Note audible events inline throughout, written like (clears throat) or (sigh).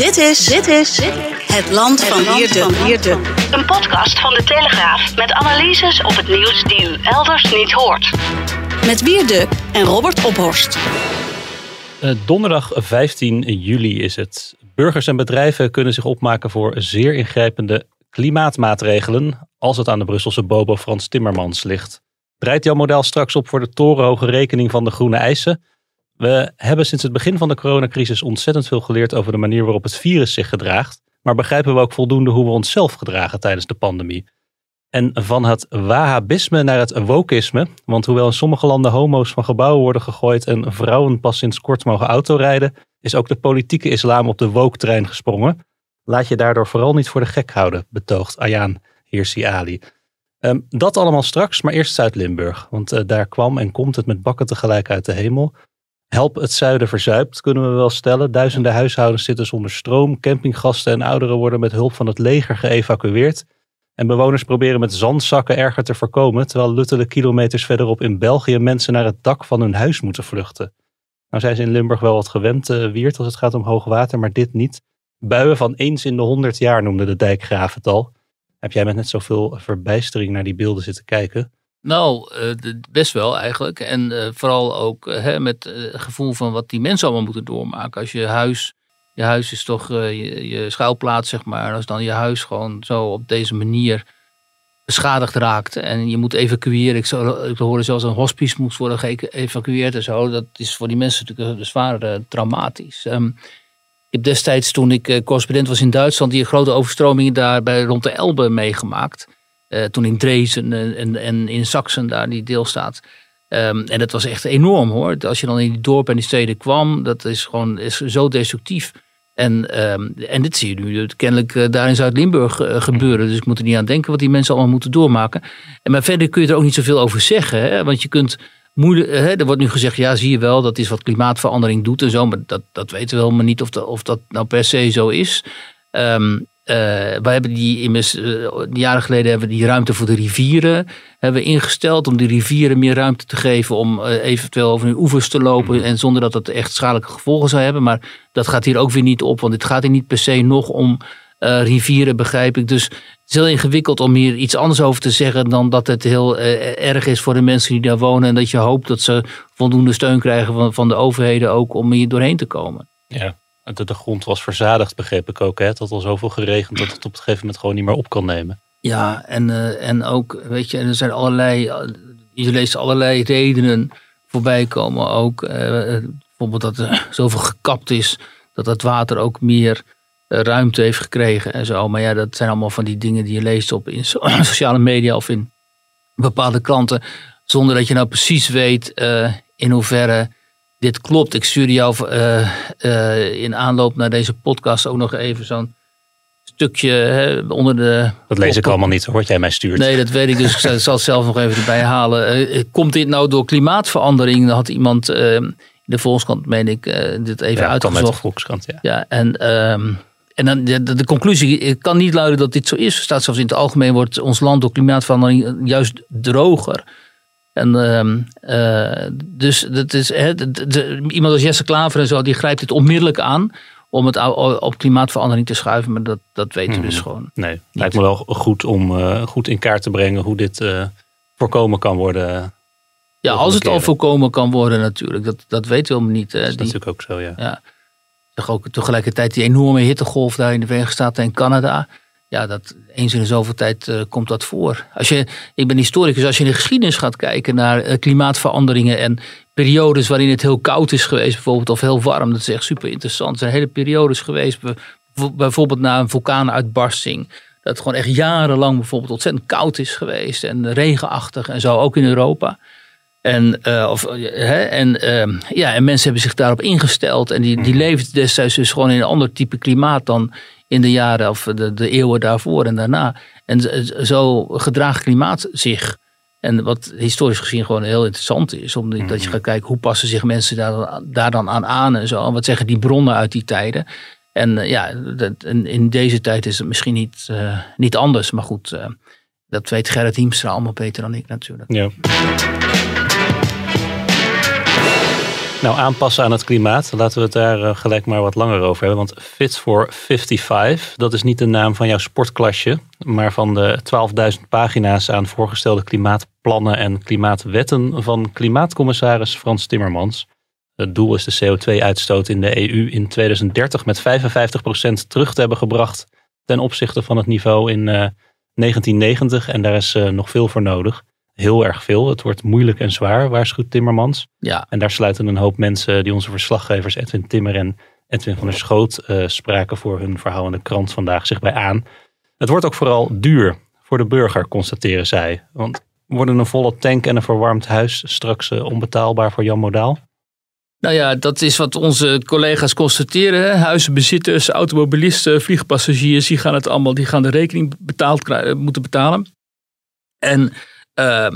Dit is, dit is het land van Wierde. Een podcast van de Telegraaf met analyses op het nieuws die u elders niet hoort. Met Wierde en Robert Ophorst. Uh, donderdag 15 juli is het. Burgers en bedrijven kunnen zich opmaken voor zeer ingrijpende klimaatmaatregelen als het aan de Brusselse bobo Frans Timmermans ligt. Draait jouw model straks op voor de torenhoge rekening van de groene eisen? We hebben sinds het begin van de coronacrisis ontzettend veel geleerd over de manier waarop het virus zich gedraagt. Maar begrijpen we ook voldoende hoe we onszelf gedragen tijdens de pandemie? En van het wahhabisme naar het wokisme. Want hoewel in sommige landen homo's van gebouwen worden gegooid en vrouwen pas sinds kort mogen autorijden, is ook de politieke islam op de woke-trein gesprongen. Laat je daardoor vooral niet voor de gek houden, betoogt Ayaan Hirsi Ali. Um, dat allemaal straks, maar eerst Zuid-Limburg. Want uh, daar kwam en komt het met bakken tegelijk uit de hemel. Help het zuiden verzuipt, kunnen we wel stellen. Duizenden huishoudens zitten zonder stroom. Campinggasten en ouderen worden met hulp van het leger geëvacueerd. En bewoners proberen met zandzakken erger te voorkomen, terwijl luttele kilometers verderop in België mensen naar het dak van hun huis moeten vluchten. Nou zijn ze in Limburg wel wat gewend, uh, Wiert, als het gaat om hoogwater, maar dit niet. Buien van eens in de honderd jaar noemde de dijkgraaf het al. Heb jij met net zoveel verbijstering naar die beelden zitten kijken? Nou, uh, best wel eigenlijk. En uh, vooral ook uh, met het gevoel van wat die mensen allemaal moeten doormaken. Als je huis, je huis is toch je, je, schuilplaats, zeg maar. Als dan je huis gewoon zo op deze manier beschadigd raakt en je moet evacueren. Ik, ik hoorde zelfs een hospice moest worden geëvacueerd en zo. Dat is voor die mensen natuurlijk zwaar traumatisch. Um, ik heb destijds, toen ik correspondent was in Duitsland, die grote overstromingen daar bij rond de Elbe meegemaakt. Uh, toen in Dresden en, en, en, in Sachsen, daar die deelstaat. Um, en dat was echt enorm hoor. Als je dan in die dorpen en die steden kwam, dat is gewoon is zo destructief. En, um, en dit zie je nu kennelijk uh, daar in Zuid-Limburg uh, gebeuren. Dus ik moet er niet aan denken wat die mensen allemaal moeten doormaken. En maar verder kun je er ook niet zoveel over zeggen. Hè? Want je kunt moeilijk. Hè? Er wordt nu gezegd, ja, zie je wel, dat is wat klimaatverandering doet en zo. Maar dat, dat weten we helemaal niet of, de, of dat nou per se zo is. Um, uh, wij hebben die immers, uh, jaren geleden hebben we die ruimte voor de rivieren hebben ingesteld. Om die rivieren meer ruimte te geven om uh, eventueel over hun oevers te lopen. Mm. En zonder dat dat echt schadelijke gevolgen zou hebben. Maar dat gaat hier ook weer niet op. Want het gaat hier niet per se nog om rivieren, begrijp ik. Dus het is heel ingewikkeld om hier iets anders over te zeggen. Dan dat het heel erg is voor de mensen die daar wonen. En dat je hoopt dat ze voldoende steun krijgen van, van de overheden ook om hier doorheen te komen. Ja. De, de grond was verzadigd, begreep ik ook. Hè? Het had al zoveel geregend dat het op een gegeven moment gewoon niet meer op kan nemen. Ja, en, uh, en ook, weet je, er zijn allerlei, je leest allerlei redenen voorbij komen. Ook uh, bijvoorbeeld dat er (laughs) zoveel gekapt is, dat het water ook meer ruimte heeft gekregen en zo. Maar ja, dat zijn allemaal van die dingen die je leest op in (clears throat) sociale media of in bepaalde kranten. Zonder dat je nou precies weet in hoeverre dit klopt. Ik stuurde jou uh, uh, in aanloop naar deze podcast ook nog even zo'n stukje hè, onder de. Dat lees ik allemaal niet, wat jij mij stuurt. Nee, dat weet ik, dus ik zal het zelf nog even erbij halen. Uh, komt dit nou door klimaatverandering? Dan had iemand in de Volkskrant, meen ik, dit even ja, uitgezocht. Met de Volkskrant, ja. ja en. Um, en dan de, de, conclusie kan niet luiden dat dit zo is. Er staat zelfs in het algemeen wordt ons land door klimaatverandering juist droger. En, uh, dus dat is, he, de, de, iemand als Jesse Klaver en zo, die grijpt dit onmiddellijk aan om het op klimaatverandering te schuiven. Maar dat, dat weten we dus hmm. gewoon. Nee, het lijkt me wel goed om uh, goed in kaart te brengen hoe dit uh, voorkomen kan worden. Ja, als het al voorkomen kan worden natuurlijk. Dat, dat weten we helemaal niet. Dat is die, natuurlijk ook zo, ja. ja. Toch ook tegelijkertijd die enorme hittegolf daar in de Verenigde Staten en Canada. Ja, dat, eens in de zoveel tijd uh, komt dat voor. Als je, ik ben historicus, als je in de geschiedenis gaat kijken naar uh, klimaatveranderingen en periodes waarin het heel koud is geweest, bijvoorbeeld, of heel warm, dat is echt super interessant. Er zijn hele periodes geweest, bijvoorbeeld na een vulkaanuitbarsting, Dat het gewoon echt jarenlang bijvoorbeeld ontzettend koud is geweest en regenachtig en zo, ook in Europa. En, uh, of, hè, en, ja, en mensen hebben zich daarop ingesteld. En die, die leefden destijds dus gewoon in een ander type klimaat dan in de jaren of de, de eeuwen daarvoor en daarna. En zo gedraagt klimaat zich. En wat historisch gezien gewoon heel interessant is, omdat dat je gaat kijken hoe passen zich mensen daar, daar dan aan aan en zo. En wat zeggen die bronnen uit die tijden. En uh, ja, dat, in deze tijd is het misschien niet, uh, niet anders. Maar goed, uh, dat weet Gerrit Hiemstra allemaal beter dan ik natuurlijk. Ja. Nou, aanpassen aan het klimaat. Laten we het daar uh, gelijk maar wat langer over hebben. Want Fit for 55, dat is niet de naam van jouw sportklasje. Maar van de 12.000 pagina's aan voorgestelde klimaatplannen en klimaatwetten van klimaatcommissaris Frans Timmermans. Het doel is de CO2-uitstoot in de EU in 2030 met 55% terug te hebben gebracht ten opzichte van het niveau in uh, 1990. En daar is uh, nog veel voor nodig heel erg veel. Het wordt moeilijk en zwaar, waarschuwt Timmermans. Ja. En daar sluiten een hoop mensen die onze verslaggevers Edwin Timmer en Edwin van der Schoot uh, spraken voor hun verhaal in de krant vandaag zich bij aan. Het wordt ook vooral duur voor de burger, constateren zij. Want worden een volle tank en een verwarmd huis straks uh, onbetaalbaar voor Jan Modaal? Nou ja, dat is wat onze collega's constateren. Hè? Huizenbezitters, automobilisten, vliegpassagiers, die gaan het allemaal, die gaan de rekening betaald moeten betalen. En uh,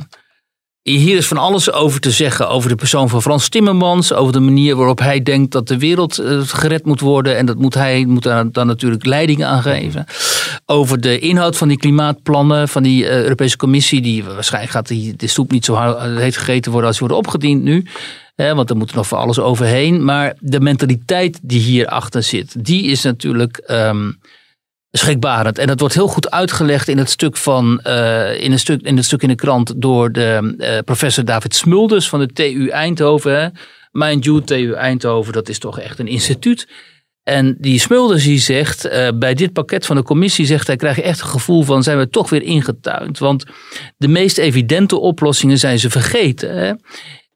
hier is van alles over te zeggen. Over de persoon van Frans Timmermans. Over de manier waarop hij denkt dat de wereld uh, gered moet worden. En dat moet hij moet daar dan natuurlijk leiding aan geven. Over de inhoud van die klimaatplannen van die uh, Europese Commissie. Die waarschijnlijk gaat die, de soep niet zo heet gegeten worden als die worden opgediend nu. Want er moet nog voor alles overheen. Maar de mentaliteit die hierachter zit, die is natuurlijk. Um, schrikbarend. En dat wordt heel goed uitgelegd in het stuk, van, uh, in, een stuk, in het stuk in de krant door de uh, professor David Smulders van de TU Eindhoven. Hè. Mind you, TU Eindhoven, dat is toch echt een instituut. En die Smulders die zegt, uh, bij dit pakket van de commissie zegt hij, krijg je echt een gevoel van, zijn we toch weer ingetuind. Want de meest evidente oplossingen zijn ze vergeten. Hè.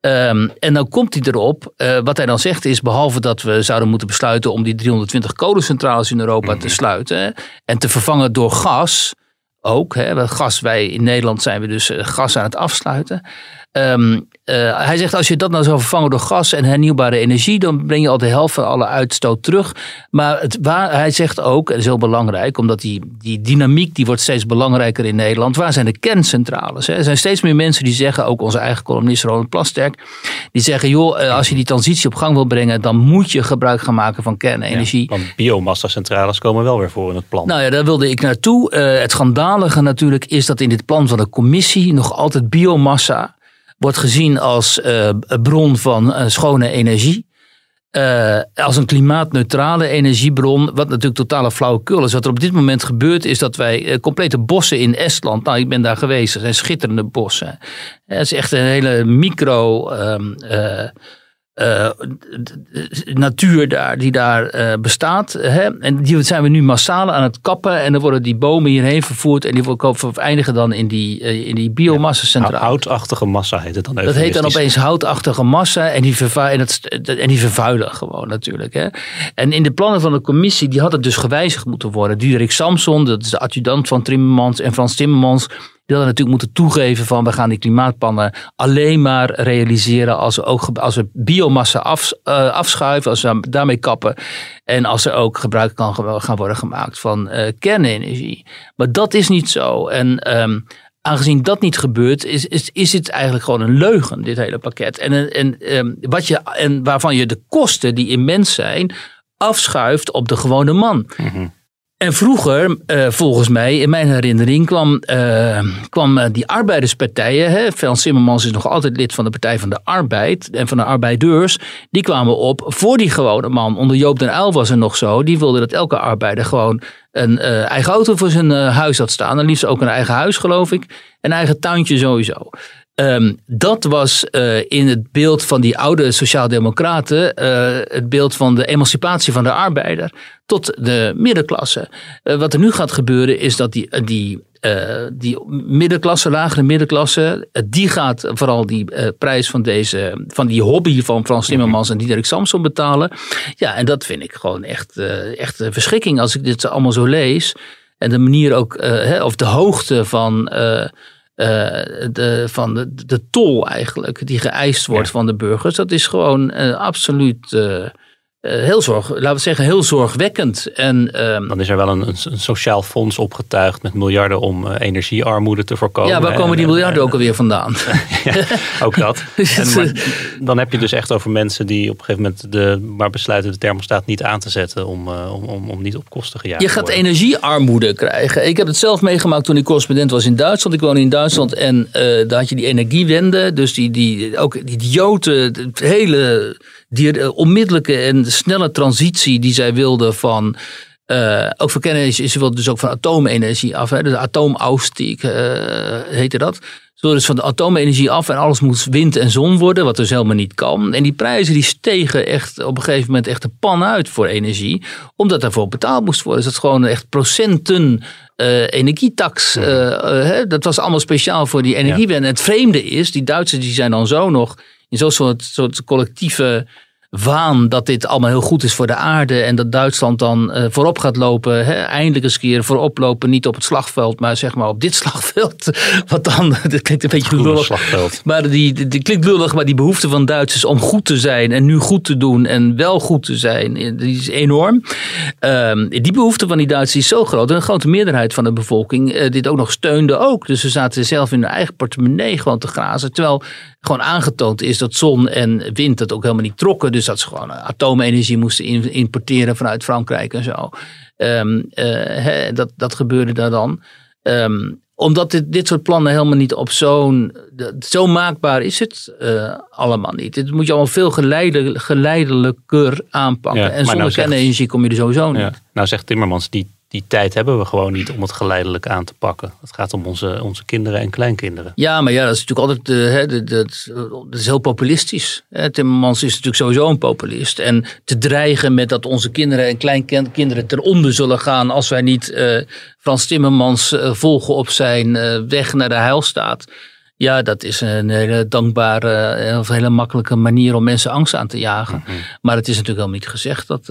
Um, en dan komt hij erop. Uh, wat hij dan zegt is, behalve dat we zouden moeten besluiten om die 320 kolencentrales in Europa mm. te sluiten en te vervangen door gas. Ook, hè, gas, wij in Nederland zijn we dus uh, gas aan het afsluiten. Um, uh, hij zegt als je dat nou zou vervangen door gas en hernieuwbare energie, dan breng je al de helft van alle uitstoot terug. Maar het, waar, hij zegt ook, en dat is heel belangrijk, omdat die, die dynamiek die wordt steeds belangrijker in Nederland. Waar zijn de kerncentrales? Hè? Er zijn steeds meer mensen die zeggen, ook onze eigen columnist Ronald Plasterk, die zeggen joh, als je die transitie op gang wil brengen, dan moet je gebruik gaan maken van kernenergie. Ja, want biomassa-centrales komen wel weer voor in het plan. Nou ja, daar wilde ik naartoe. Uh, het schandalige natuurlijk is dat in dit plan van de commissie nog altijd biomassa wordt gezien als uh, bron van uh, schone energie. Uh, als een klimaatneutrale energiebron, wat natuurlijk totale flauwekul is. Wat er op dit moment gebeurt, is dat wij complete bossen in Estland, nou ik ben daar geweest, dat zijn schitterende bossen. Het is echt een hele micro um, uh, natuur daar, die daar uh, bestaat. Hè? En die zijn we nu massaal aan het kappen. En dan worden die bomen hierheen vervoerd. En die eindigen dan in die, uh, in die biomassa-centrale. Ja, houtachtige massa heet het dan Dat heet dan opeens houtachtige massa. En die, vervu en, dat, en die vervuilen gewoon natuurlijk. Hè? En in de plannen van de commissie, die had het dus gewijzigd moeten worden. Diederik Samson, dat is de adjudant van Timmermans. En Frans Timmermans die hadden natuurlijk moeten toegeven van we gaan die klimaatplannen alleen maar realiseren als we, ook, als we biomassa af, uh, afschuiven, als we daarmee kappen. En als er ook gebruik kan gaan worden gemaakt van uh, kernenergie. Maar dat is niet zo. En um, aangezien dat niet gebeurt, is, is, is het eigenlijk gewoon een leugen, dit hele pakket. En, en, um, wat je, en waarvan je de kosten die immens zijn, afschuift op de gewone man. Mm. En vroeger, uh, volgens mij, in mijn herinnering, kwam, uh, kwam uh, die arbeiderspartijen. Hè, Frans Timmermans is nog altijd lid van de Partij van de Arbeid en van de Arbeiders. Die kwamen op voor die gewone man. Onder Joop den Uyl was er nog zo. Die wilde dat elke arbeider gewoon een eigen auto voor zijn huis had staan. En liefst ook een eigen huis, geloof ik. Een eigen tuintje sowieso. Um, dat was uh, in het beeld van die oude sociaaldemocraten uh, het beeld van de emancipatie van de arbeider tot de middenklasse. Uh, wat er nu gaat gebeuren is dat die, die, die middenklasse, lagere middenklasse, die gaat vooral die prijs van, deze, van die hobby van Frans Timmermans en Diederik Samson betalen. Ja, en dat vind ik gewoon echt, echt een verschrikking als ik dit allemaal zo lees. En de manier ook, eh, hè, of de hoogte van, eh, eh, de, van de, de tol eigenlijk, die geëist wordt Ja. van de burgers, dat is gewoon eh, absoluut eh, eh, heel zorg, laten we zeggen, heel zorgwekkend. En ehm, Dan is er wel een, een, sociaal fonds opgetuigd met miljarden om eh, energiearmoede te voorkomen. ja, waar komen die En- miljarden ook alweer vandaan? (laughs) Ja, ook dat. (laughs) Dus, En, maar dan heb je dus echt over mensen die op een gegeven moment de, maar besluiten de thermostaat niet aan te zetten om, eh, om, om, om niet op kosten gejaagd Je te gaat energiearmoede krijgen. Ik heb het zelf meegemaakt toen ik correspondent was in Duitsland. Ik woonde in Duitsland en eh, daar had je die energiewende. Dus die, die, ook die idiote, het hele die eh, onmiddellijke en snelle transitie die zij wilden van... eh, ook voor kernenergie, ze wilden dus ook van atoomenergie af. Hè, dus atoomausstieg eh heette dat. Ze wilden dus van de atoomenergie af en alles moest wind en zon worden, wat dus helemaal niet kan. En die prijzen die stegen echt op een gegeven moment echt de pan uit voor energie, omdat daarvoor betaald moest worden. Dus dat is gewoon echt procenten energietax. hè, dat was allemaal speciaal voor die energiewende. En het vreemde is, die Duitsers die zijn dan zo nog in zo'n soort, soort collectieve waan dat dit allemaal heel goed is voor de aarde en dat Duitsland dan eh, voorop gaat lopen, hè, eindelijk eens een keer voorop lopen, niet op het slagveld, maar zeg maar op dit (laughs) slagveld. Wat dan, (laughs) dit klinkt een beetje lullig, slagveld. maar die, die, die klinkt lullig, maar die behoefte van Duitsers om goed te zijn en nu goed te doen en wel goed te zijn, eh, die is enorm. Ehm, die behoefte van die Duitsers is zo groot. En een grote meerderheid van de bevolking eh, dit ook nog steunde ook. Dus ze zaten zelf in hun eigen portemonnee gewoon te grazen. Terwijl gewoon aangetoond is dat zon en wind dat ook helemaal niet trokken. Dus dat ze gewoon eh, atoomenergie moesten importeren vanuit Frankrijk en zo. Ehm, eh, dat, dat gebeurde daar dan. Ehm, omdat dit, dit soort plannen helemaal niet op zo'n. Zo maakbaar is het eh, allemaal niet. Dit moet je allemaal veel geleide, geleidelijker aanpakken. Ja, en zonder nou kernenergie kom je er sowieso niet. Ja. Nou zegt Timmermans, die, die tijd hebben we gewoon niet om het geleidelijk aan te pakken. Het gaat om onze, onze kinderen en kleinkinderen. Ja, maar ja, dat is natuurlijk altijd. eh, hè, dat, dat, dat is heel populistisch. Hè. Timmermans is natuurlijk sowieso een populist. En te dreigen met dat onze kinderen en kleinkinderen ten onder zullen gaan. als wij niet eh, Frans Timmermans eh, volgen op zijn weg naar de heilstaat. Ja, dat is een hele dankbare of hele makkelijke manier om mensen angst aan te jagen. Maar het is natuurlijk helemaal niet gezegd dat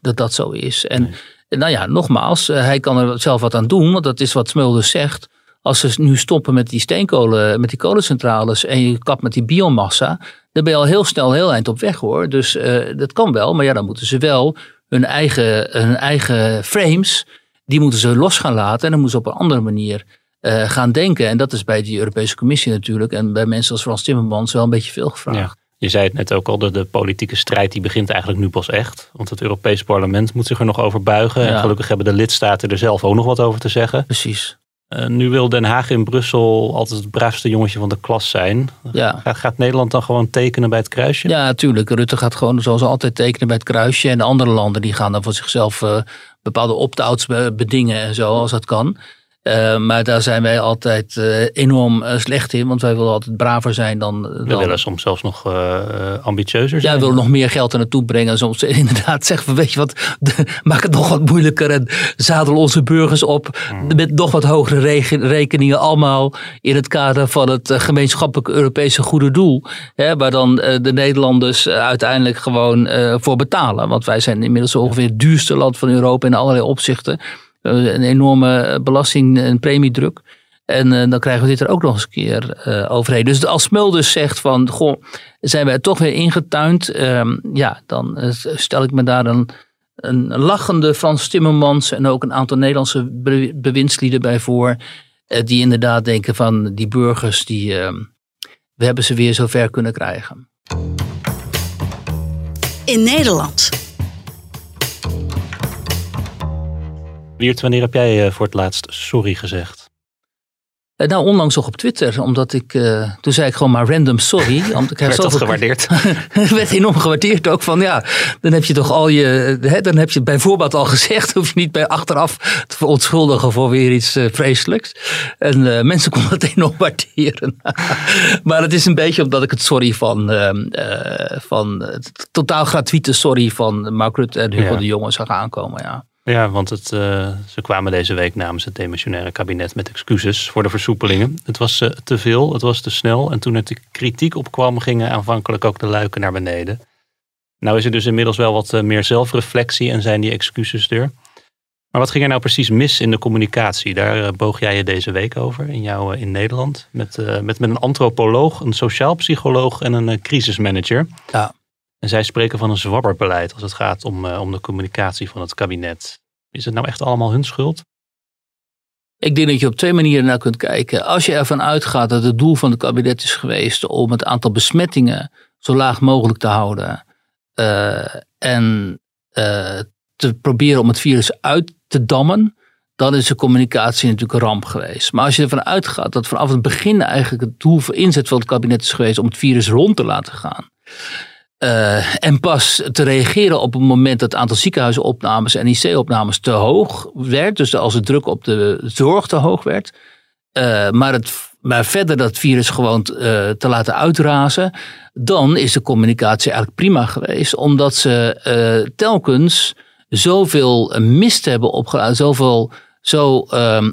dat, dat zo is. En nou ja, nogmaals, eh, hij kan er zelf wat aan doen, want dat is wat Smulders zegt. Als ze nu stoppen met die steenkolen, met die kolencentrales en je kapt met die biomassa, dan ben je al heel snel heel eind op weg hoor. Dus eh, dat kan wel, maar ja, dan moeten ze wel hun eigen, hun eigen frames, die moeten ze los gaan laten en dan moeten ze op een andere manier eh, gaan denken. En dat is bij die Europese Commissie natuurlijk en bij mensen als Frans Timmermans wel een beetje veel gevraagd. Je zei het net ook al, de, de politieke strijd die begint eigenlijk nu pas echt. Want het Europees Parlement moet zich er nog over buigen. En gelukkig hebben de lidstaten er zelf ook nog wat over te zeggen. Precies. Eh, nu wil Den Haag in Brussel altijd het braafste jongetje van de klas zijn. Ja. Gaat, gaat Nederland dan gewoon tekenen bij het kruisje? Ja, natuurlijk. Rutte gaat gewoon zoals altijd tekenen bij het kruisje. En de andere landen die gaan dan voor zichzelf eh, bepaalde opt-outs be- bedingen en zo, als dat kan. Eh, maar daar zijn wij altijd eh, enorm eh, slecht in, want wij willen altijd braver zijn dan. We dan willen soms zelfs nog ambitieuzer ja, zijn. we willen nog meer geld er naartoe brengen. En soms (laughs) inderdaad zeggen we, weet je wat, maak het nog wat moeilijker en zadel onze burgers op met nog wat hogere rekeningen. Allemaal in het kader van het gemeenschappelijke Europese goede doel. Hè, waar dan de Nederlanders uiteindelijk gewoon voor betalen. Want wij zijn inmiddels ongeveer het duurste land van Europa in allerlei opzichten. Eh, een enorme belasting- en premiedruk. En eh, dan krijgen we dit er ook nog eens een keer eh, overheen. Dus als Smulders zegt van, goh, zijn wij toch weer ingetuind. ehm, ja, dan eh, stel ik me daar een, een lachende Frans Timmermans en ook een aantal Nederlandse be- bewindslieden bij voor. eh, die inderdaad denken van die burgers, die, ehm, we hebben ze weer zover kunnen krijgen. In Nederland. Wiert, wanneer heb jij eh, voor het laatst sorry gezegd? Eh, nou, onlangs nog op Twitter, omdat ik, eh, toen zei ik gewoon maar random sorry. (laughs) Omdat ik Werd dat gewaardeerd? (laughs) werd enorm gewaardeerd ook van ja, dan heb je toch al je, hè, dan heb je het bijvoorbeeld al gezegd, (laughs) hoef je niet bij achteraf te verontschuldigen voor weer iets vreselijks. En mensen konden het enorm waarderen. maar het is een beetje omdat ik het sorry van, ehm, eh, van het totaal gratuite sorry van Mark Rutte en Hugo Ja. de Jonge zag aankomen. Ja. Ja, want het, eh, ze kwamen deze week namens het demissionaire kabinet met excuses voor de versoepelingen. Het was eh, te veel, het was te snel. En toen er de kritiek op kwam, gingen aanvankelijk ook de luiken naar beneden. Nou is er dus inmiddels wel wat eh, meer zelfreflectie en zijn die excuses er. Maar wat ging er nou precies mis in de communicatie? Daar boog jij je deze week over in, jouw, in Nederland. Met, met, met een antropoloog, een sociaal psycholoog en een crisismanager. Ja. En zij spreken van een zwabberbeleid als het gaat om, om de communicatie van het kabinet. Is het nou echt allemaal hun schuld? Ik denk dat je op twee manieren naar kunt kijken. Als je ervan uitgaat dat het doel van het kabinet is geweest om het aantal besmettingen zo laag mogelijk te houden. Uh, en uh, te proberen om het virus uit te dammen. Dan is de communicatie natuurlijk een ramp geweest. Maar als je ervan uitgaat dat vanaf het begin eigenlijk het doel voor inzet van het kabinet is geweest om het virus rond te laten gaan. Uh, en pas te reageren op het moment dat het aantal ziekenhuisopnames en IC-opnames te hoog werd. Dus als de druk op de zorg te hoog werd. Uh, maar, het, maar verder dat virus gewoon uh, te laten uitrazen. Dan is de communicatie eigenlijk prima geweest. Omdat ze telkens zoveel mist hebben opgeladen. Zoveel zo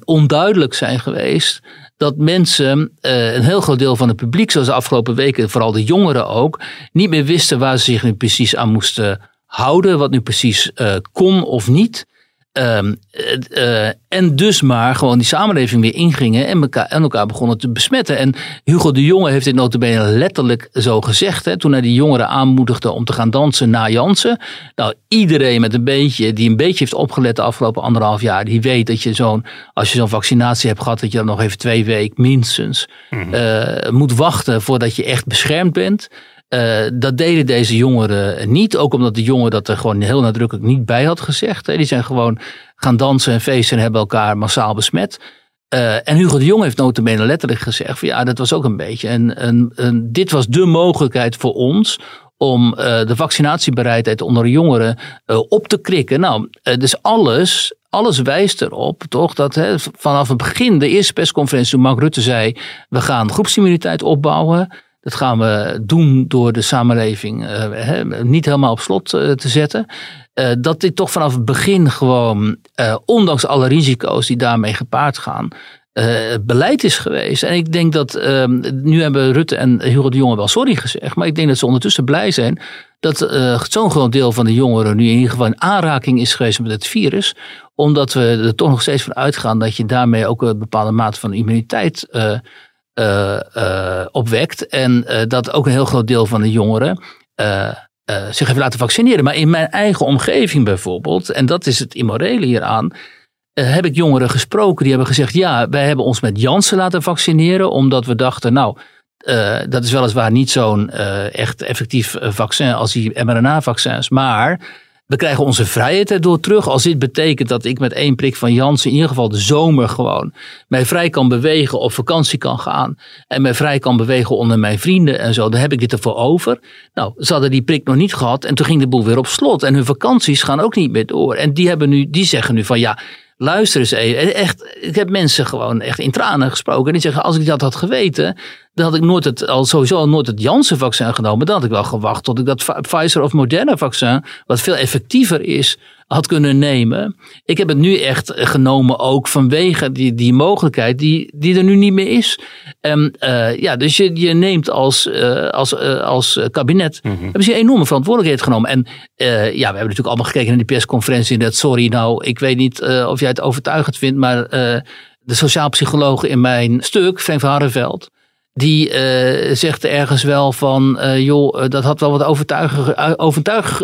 onduidelijk zijn geweest dat mensen, uh, een heel groot deel van het publiek, zoals de afgelopen weken, vooral de jongeren ook, niet meer wisten waar ze zich nu precies aan moesten houden, wat nu precies uh, kon of niet. Um, uh, en dus maar gewoon die samenleving weer ingingen en elkaar, en elkaar begonnen te besmetten. En Hugo de Jonge heeft dit notabene letterlijk zo gezegd. Hè, toen hij die jongeren aanmoedigde om te gaan dansen na Jansen. Nou, iedereen met een beetje, die een beetje heeft opgelet de afgelopen anderhalf jaar. Die weet dat je zo'n, als je zo'n vaccinatie hebt gehad, dat je dan nog even twee weken minstens mm -hmm. moet wachten voordat je echt beschermd bent. Uh, dat deden deze jongeren niet. Ook omdat de jongen dat er gewoon heel nadrukkelijk niet bij had gezegd. Die zijn gewoon gaan dansen en feesten en hebben elkaar massaal besmet. Uh, en Hugo de Jong heeft notabene letterlijk gezegd van ja, dat was ook een beetje. En, dit was de mogelijkheid voor ons om uh, de vaccinatiebereidheid onder jongeren uh, op te krikken. Nou, dus alles, alles wijst erop, toch, dat hè, vanaf het begin, de eerste persconferentie, toen Mark Rutte zei: we gaan groepsimmuniteit opbouwen. Dat gaan we doen door de samenleving uh, niet helemaal op slot uh, te zetten. Uh, dat dit toch vanaf het begin gewoon, ondanks alle risico's die daarmee gepaard gaan, beleid is geweest. En ik denk dat, ehm, nu hebben Rutte en Hugo de Jonge wel sorry gezegd, maar ik denk dat ze ondertussen blij zijn dat zo'n groot deel van de jongeren nu in ieder geval in aanraking is geweest met het virus. Omdat we er toch nog steeds van uitgaan dat je daarmee ook een bepaalde mate van immuniteit uh, uh, opwekt. En uh, dat ook een heel groot deel van de jongeren zich heeft laten vaccineren. Maar in mijn eigen omgeving bijvoorbeeld, en dat is het immorele hieraan, heb ik jongeren gesproken die hebben gezegd: ja, wij hebben ons met Janssen laten vaccineren, omdat we dachten, nou. dat is weliswaar niet zo'n echt effectief vaccin als die mRNA-vaccins. Maar we krijgen onze vrijheid erdoor terug. Als dit betekent dat ik met één prik van Janssen in ieder geval de zomer gewoon mij vrij kan bewegen, op vakantie kan gaan en mij vrij kan bewegen onder mijn vrienden en zo, dan heb ik dit ervoor over. Nou, ze hadden die prik nog niet gehad en toen ging de boel weer op slot. En hun vakanties gaan ook niet meer door. En die, hebben nu, die zeggen nu van ja, luister eens even. Echt, ik heb mensen gewoon echt in tranen gesproken. En die zeggen, als ik dat had geweten, dan had ik nooit het, al sowieso nooit het Janssen-vaccin genomen. Dan had ik wel gewacht tot ik dat Pfizer of Moderna-vaccin, wat veel effectiever is, had kunnen nemen. Ik heb het nu echt genomen ook vanwege die, die mogelijkheid die, die er nu niet meer is. En uh, ja, dus je, je neemt als, uh, als, uh, als kabinet, mm -hmm. hebben ze een enorme verantwoordelijkheid genomen. En ja, we hebben natuurlijk allemaal gekeken naar die persconferentie. Dat sorry, nou, ik weet niet of jij het overtuigend vindt, maar de sociaal psycholoog in mijn stuk, Frank van Harreveld, die uh, zegt ergens wel van, uh, joh, uh, dat had wel wat overtuigen, overtuig,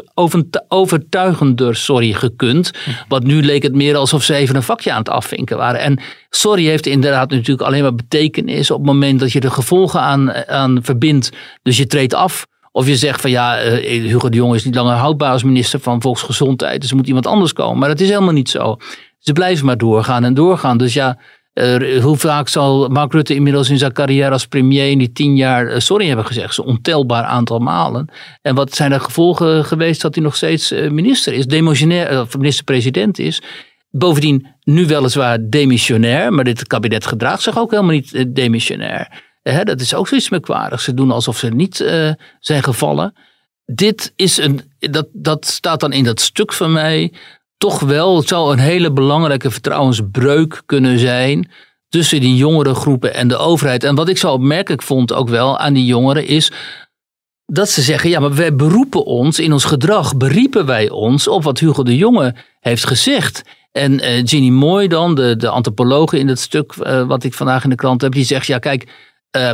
overtuigender sorry, gekund. Want nu leek het meer alsof ze even een vakje aan het afvinken waren. En sorry heeft inderdaad natuurlijk alleen maar betekenis op het moment dat je de gevolgen aan, aan verbindt. Dus je treedt af. Of je zegt van ja, Hugo de Jonge is niet langer houdbaar als minister van Volksgezondheid. Dus er moet iemand anders komen. Maar dat is helemaal niet zo. Ze blijven maar doorgaan en doorgaan. Dus ja, uh, hoe vaak zal Mark Rutte inmiddels in zijn carrière als premier in die tien jaar uh, sorry hebben gezegd? Zo'n ontelbaar aantal malen. En wat zijn de gevolgen geweest dat hij nog steeds uh, minister is, demissionair, minister-president is? Bovendien nu weliswaar demissionair, maar dit kabinet gedraagt zich ook helemaal niet demissionair. dat is ook zoiets merkwaardigs. Ze doen alsof ze niet zijn gevallen. Dit is een, dat, dat staat dan in dat stuk van mij toch wel, het zou een hele belangrijke vertrouwensbreuk kunnen zijn tussen die jongere groepen en de overheid. En wat ik zo opmerkelijk vond ook wel aan die jongeren is dat ze zeggen, ja, maar wij beroepen ons, in ons gedrag beriepen wij ons op wat Hugo de Jonge heeft gezegd. En uh, Ginny Mooi dan, de, de antropologe in het stuk uh, wat ik vandaag in de krant heb, die zegt, ja kijk, uh,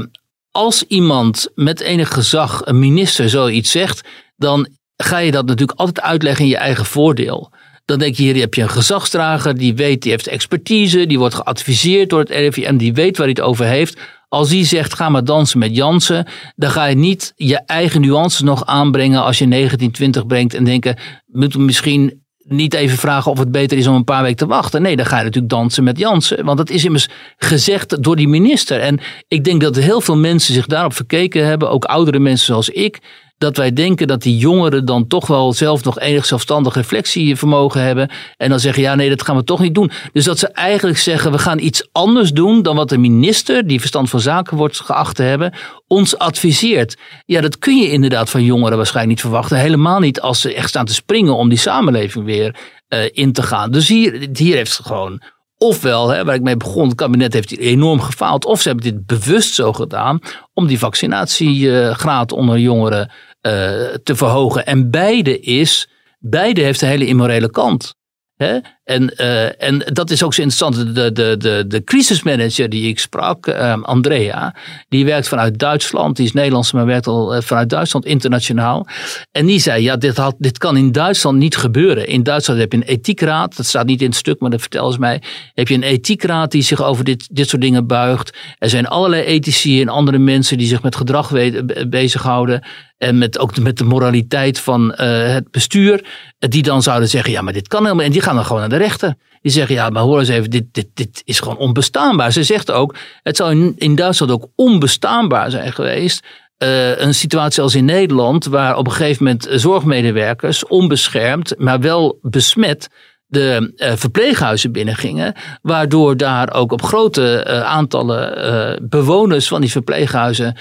als iemand met enig gezag, een minister, zoiets zegt, dan ga je dat natuurlijk altijd uitleggen in je eigen voordeel. Dan denk je, hier heb je een gezagsdrager, die weet, die heeft expertise, die wordt geadviseerd door het RIVM, die weet waar hij het over heeft. Als die zegt, ga maar dansen met Jansen, dan ga je niet je eigen nuances nog aanbrengen als je 1920 brengt en denken, moet misschien niet even vragen of het beter is om een paar weken te wachten. Nee, dan ga je natuurlijk dansen met Jansen. Want dat is immers gezegd door die minister. En ik denk dat heel veel mensen zich daarop verkeken hebben. Ook oudere mensen zoals ik dat wij denken dat die jongeren dan toch wel zelf nog enig zelfstandig reflectievermogen hebben. En dan zeggen, ja nee, dat gaan we toch niet doen. Dus dat ze eigenlijk zeggen, we gaan iets anders doen dan wat de minister, die verstand van zaken wordt geacht te hebben, ons adviseert. Ja, dat kun je inderdaad van jongeren waarschijnlijk niet verwachten. Helemaal niet als ze echt staan te springen om die samenleving weer uh, in te gaan. Dus hier, hier heeft het gewoon Ofwel, hè, waar ik mee begon, het kabinet heeft hier enorm gefaald. Of ze hebben dit bewust zo gedaan om die vaccinatiegraad onder jongeren te verhogen. En beide is, beide heeft een hele immorele kant. Hè? En, uh, en dat is ook zo interessant. De, de, de, de crisismanager die ik sprak, um, Andrea, die werkt vanuit Duitsland. Die is Nederlands, maar werkt al uh, vanuit Duitsland internationaal. En die zei, ja, dit, had, dit kan in Duitsland niet gebeuren. In Duitsland heb je een ethiekraad, dat staat niet in het stuk, maar dat vertel ze mij. Heb je een ethiekraad die zich over dit, dit soort dingen buigt. Er zijn allerlei ethici en andere mensen die zich met gedrag bezighouden. En met, ook met de moraliteit van uh, het bestuur. Die dan zouden zeggen, ja, maar dit kan helemaal. En die gaan dan gewoon naar de rechter. Die zeggen, ja, maar hoor eens even, dit, dit, dit is gewoon onbestaanbaar. Ze zegt ook, het zou in, Duitsland ook onbestaanbaar zijn geweest. Uh, een situatie als in Nederland, waar op een gegeven moment zorgmedewerkers onbeschermd, maar wel besmet, de uh, verpleeghuizen binnengingen. Waardoor daar ook op grote uh, aantallen bewoners van die verpleeghuizen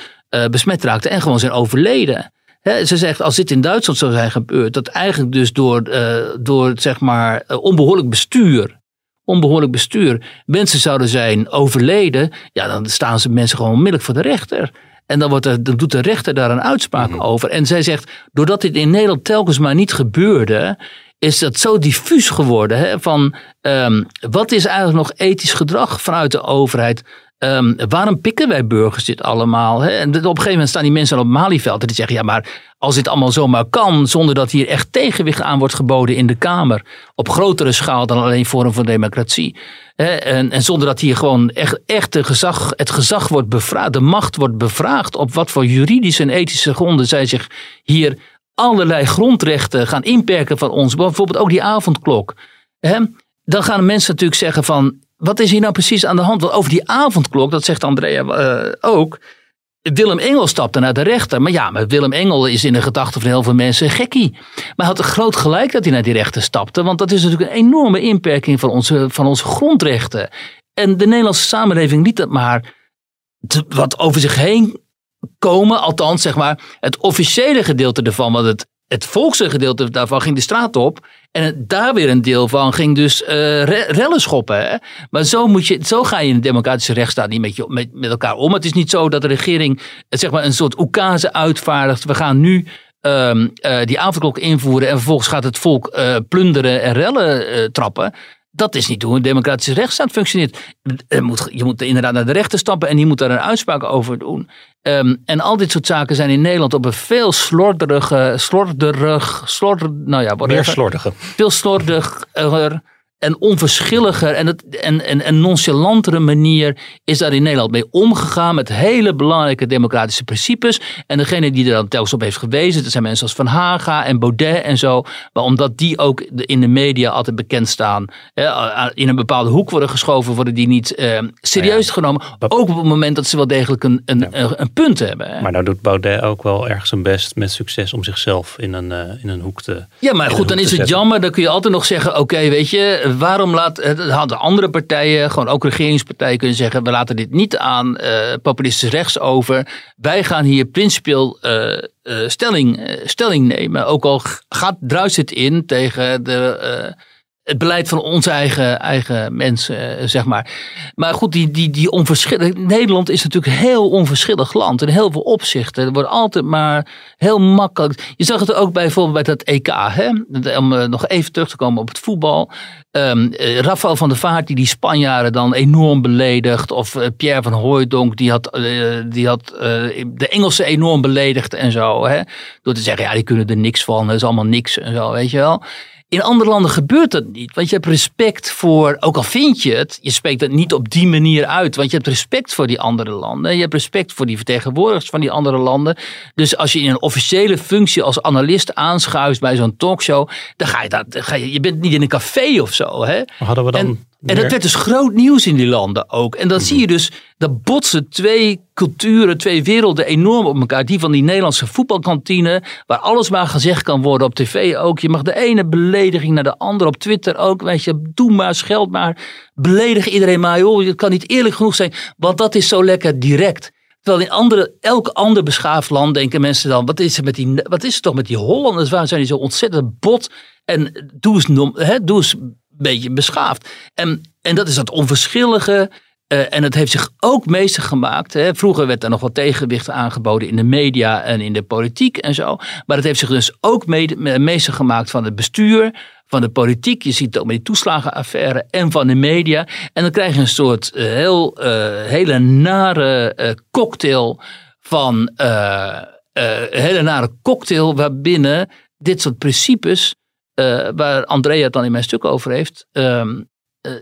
besmet raakten en gewoon zijn overleden ze zegt, als dit in Duitsland zou zijn gebeurd, dat eigenlijk dus door, uh, door zeg maar, uh, onbehoorlijk bestuur, onbehoorlijk bestuur, mensen zouden zijn overleden, ja, dan staan ze mensen gewoon onmiddellijk voor de rechter. En dan, wordt er, dan doet de rechter daar een uitspraak mhm. over. En zij zegt, doordat dit in Nederland telkens maar niet gebeurde, is dat zo diffuus geworden. Hè, van um, wat is eigenlijk nog ethisch gedrag vanuit de overheid? Um, waarom pikken wij burgers dit allemaal? Hè? En op een gegeven moment staan die mensen op Malieveld en die zeggen: ja, maar als dit allemaal zomaar kan, zonder dat hier echt tegenwicht aan wordt geboden in de Kamer, op grotere schaal dan alleen Forum voor Democratie. Hè? En, en, zonder dat hier gewoon echt, echt gezag, het gezag wordt bevraagd, de macht wordt bevraagd op wat voor juridische en ethische gronden zij zich hier allerlei grondrechten gaan inperken van ons. Bijvoorbeeld ook die avondklok. Hè? Dan gaan mensen natuurlijk zeggen van wat is hier nou precies aan de hand? Want over die avondklok, dat zegt Andrea uh, ook. Willem Engel stapte naar de rechter. Maar ja, maar Willem Engel is in de gedachten van heel veel mensen gekkie. Maar hij had groot gelijk dat hij naar die rechter stapte. Want dat is natuurlijk een enorme inperking van onze, van onze grondrechten. En de Nederlandse samenleving liet dat maar wat over zich heen komen. Althans, zeg maar, het officiële gedeelte ervan, wat het het volkse gedeelte daarvan ging de straat op. En daar weer een deel van ging dus uh, rellen schoppen. Hè? Maar zo, moet je, zo ga je in een democratische rechtsstaat niet met, je, met, met elkaar om. Het is niet zo dat de regering eh, zeg maar, een soort oekase uitvaardigt. We gaan nu um, uh, die avondklok invoeren en vervolgens gaat het volk plunderen en rellen trappen. Dat is niet hoe een democratische rechtsstaat functioneert. Je moet, je moet inderdaad naar de rechter stappen en die moet daar een uitspraak over doen. Um, en al dit soort zaken zijn in Nederland op een veel slorderige, slorderig, slorder, nou ja, Meer slordige. Veel slordiger en onverschilliger en, het, en, en, en nonchalantere manier is daar in Nederland mee omgegaan met hele belangrijke democratische principes. En degene die er dan telkens op heeft gewezen, dat zijn mensen als Van Haga en Baudet en zo. Maar omdat die ook in de media altijd bekend staan, in een bepaalde hoek worden geschoven, worden die niet eh, serieus genomen. Ook op het moment dat ze wel degelijk een, een, een, punt hebben. Maar nou doet Baudet ook wel erg zijn best met succes om zichzelf in een, uh, in een hoek te. Ja, maar goed, dan is het jammer. Dan kun je altijd nog zeggen: oké, weet je waarom laat, hadden andere partijen, gewoon ook regeringspartijen kunnen zeggen, we laten dit niet aan uh, populistisch rechts over. Wij gaan hier principieel uh, stelling, stelling nemen. Ook al gaat, druist het in tegen de het beleid van onze eigen, eigen mensen, eh, zeg maar. Maar goed, die, die, die onverschillig. Nederland is natuurlijk een heel onverschillig land in heel veel opzichten. Er wordt altijd maar heel makkelijk. Je zag het ook bij, bijvoorbeeld bij dat EK, hè? om uh, nog even terug te komen op het voetbal. Um, Rafael van der Vaart, die die Spanjaarden dan enorm beledigt. Of Pierre van Hooijdonk, die had, die had de Engelsen enorm beledigd en zo. Hè? Door te zeggen, ja, die kunnen er niks van, dat is allemaal niks en zo, weet je wel. In andere landen gebeurt dat niet. Want je hebt respect voor, ook al vind je het, je spreekt het niet op die manier uit. Want je hebt respect voor die andere landen. Je hebt respect voor die vertegenwoordigers van die andere landen. Dus als je in een officiële functie als analist aanschuift bij zo'n talkshow, dan ga je dat, ga je, je bent niet in een café of zo. Hè? Hadden we dan en dat werd dus groot nieuws in die landen ook. En dan zie je dus, dat botsen twee culturen, twee werelden enorm op elkaar. Die van die Nederlandse voetbalkantine, waar alles maar gezegd kan worden op tv ook. Je mag de ene belediging naar de andere op Twitter ook. Weet je, doe maar, scheld maar. Beledig iedereen maar, joh. Het kan niet eerlijk genoeg zijn, want dat is zo lekker direct. Terwijl in andere, elk ander beschaafd land denken mensen dan, wat is, er met die, wat is er toch met die Hollanders? Waarom zijn die zo ontzettend bot? En doe eens, hè, doe eens beetje beschaafd. En, en dat is dat onverschillige. Uh, en het heeft zich ook meester gemaakt. Hè. Vroeger werd er nog wat tegenwicht aangeboden in de media en in de politiek en zo. Maar het heeft zich dus ook meester gemaakt van het bestuur, van de politiek. Je ziet het ook met die toeslagenaffaire en van de media. En dan krijg je een soort uh, heel, uh, hele nare cocktail van. hele nare cocktail waarbinnen dit soort principes uh, waar Andrea het dan in mijn stuk over heeft, um,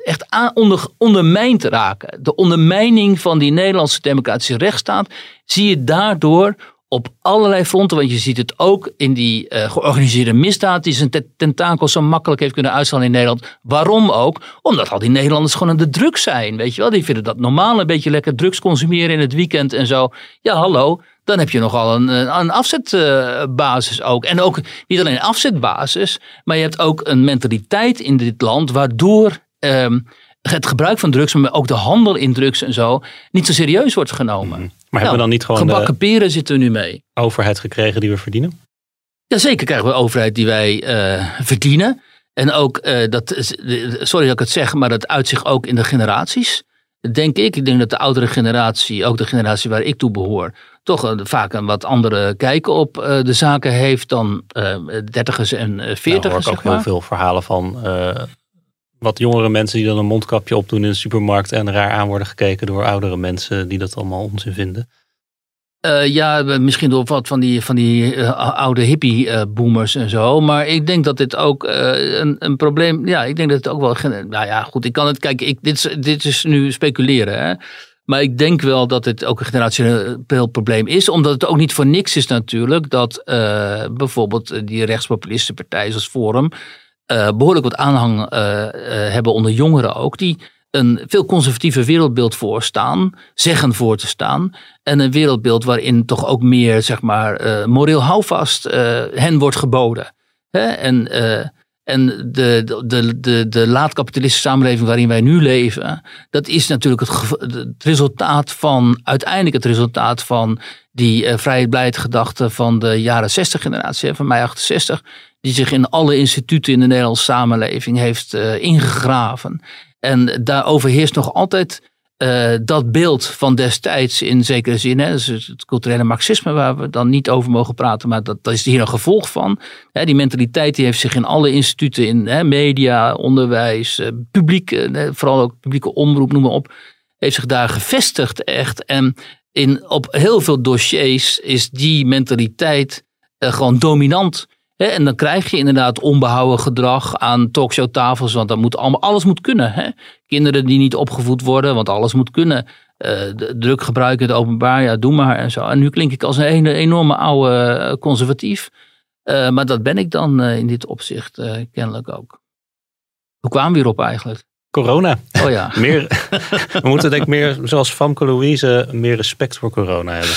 echt aan, onder, ondermijnd raken. De ondermijning van die Nederlandse democratische rechtsstaat zie je daardoor op allerlei fronten. Want je ziet het ook in die uh, georganiseerde misdaad die zijn tentakels zo makkelijk heeft kunnen uitslaan in Nederland. Waarom ook? Omdat al die Nederlanders gewoon aan de drugs zijn. Weet je wel, die vinden dat normaal een beetje lekker drugs consumeren in het weekend en zo. Ja, hallo dan heb je nogal een, een afzetbasis ook. En ook niet alleen een afzetbasis, maar je hebt ook een mentaliteit in dit land waardoor um, het gebruik van drugs, maar ook de handel in drugs en zo, niet zo serieus wordt genomen. Mhm. Maar hebben we dan niet gewoon gebakken peren zitten we nu mee? Overheid gekregen die we verdienen? Jazeker krijgen we overheid die wij uh, verdienen. En ook, uh, dat, sorry dat ik het zeg, maar dat uitzicht ook in de generaties. Denk ik. Ik denk dat de oudere generatie, ook de generatie waar ik toe behoor, toch een, vaak een wat andere kijk op uh, de zaken heeft dan uh, dertigers en uh, veertigers. Nou, ik hoor ook heel veel verhalen van wat jongere mensen die dan een mondkapje opdoen in de supermarkt en raar aan worden gekeken door oudere mensen die dat allemaal onzin vinden. Uh, ja, misschien door wat van die, van die uh, oude hippie-boomers uh, en zo. Maar ik denk dat dit ook een, een probleem. Ja, ik denk dat het ook wel. Nou ja, goed, ik kan het. Kijk, ik, dit, dit is nu speculeren. Hè. Maar ik denk wel dat het ook een generationeel probleem is. Omdat het ook niet voor niks is natuurlijk. Dat bijvoorbeeld die rechtspopulistische partijen zoals Forum. behoorlijk wat aanhang hebben onder jongeren ook. Die een veel conservatiever wereldbeeld voor staan, zeggen voor te staan. En een wereldbeeld waarin toch ook meer, zeg maar, uh, moreel houvast hen wordt geboden. Hè? En, en de, de, de, de laat-kapitalistische samenleving waarin wij nu leven, dat is natuurlijk het, het resultaat van, uiteindelijk het resultaat van die uh, vrijheid gedachte van de jaren 60 generatie, van mij 68, die zich in alle instituten in de Nederlandse samenleving heeft uh, ingegraven. En daar overheerst nog altijd uh, dat beeld van destijds in zekere zin. Hè, dus het culturele marxisme waar we dan niet over mogen praten, maar dat, dat is hier een gevolg van. Hè, die mentaliteit die heeft zich in alle instituten, in hè, media, onderwijs, uh, publiek, uh, vooral ook publieke omroep, noem maar op, heeft zich daar gevestigd echt. En in, op heel veel dossiers is die mentaliteit gewoon dominant en dan krijg je inderdaad onbehouden gedrag aan talkshowtafels, want dan moet allemaal, alles moet kunnen. Kinderen die niet opgevoed worden, want alles moet kunnen. Uh, druk gebruiken het openbaar, ja, doe maar en zo. En nu klink ik als een enorme oude eh, conservatief. Uh, maar dat ben ik dan in dit opzicht kennelijk ook. Hoe kwamen we hierop eigenlijk? Corona. Oh ja. (laughs) meer, we moeten denk ik meer, zoals Famke Louise, meer respect voor corona hebben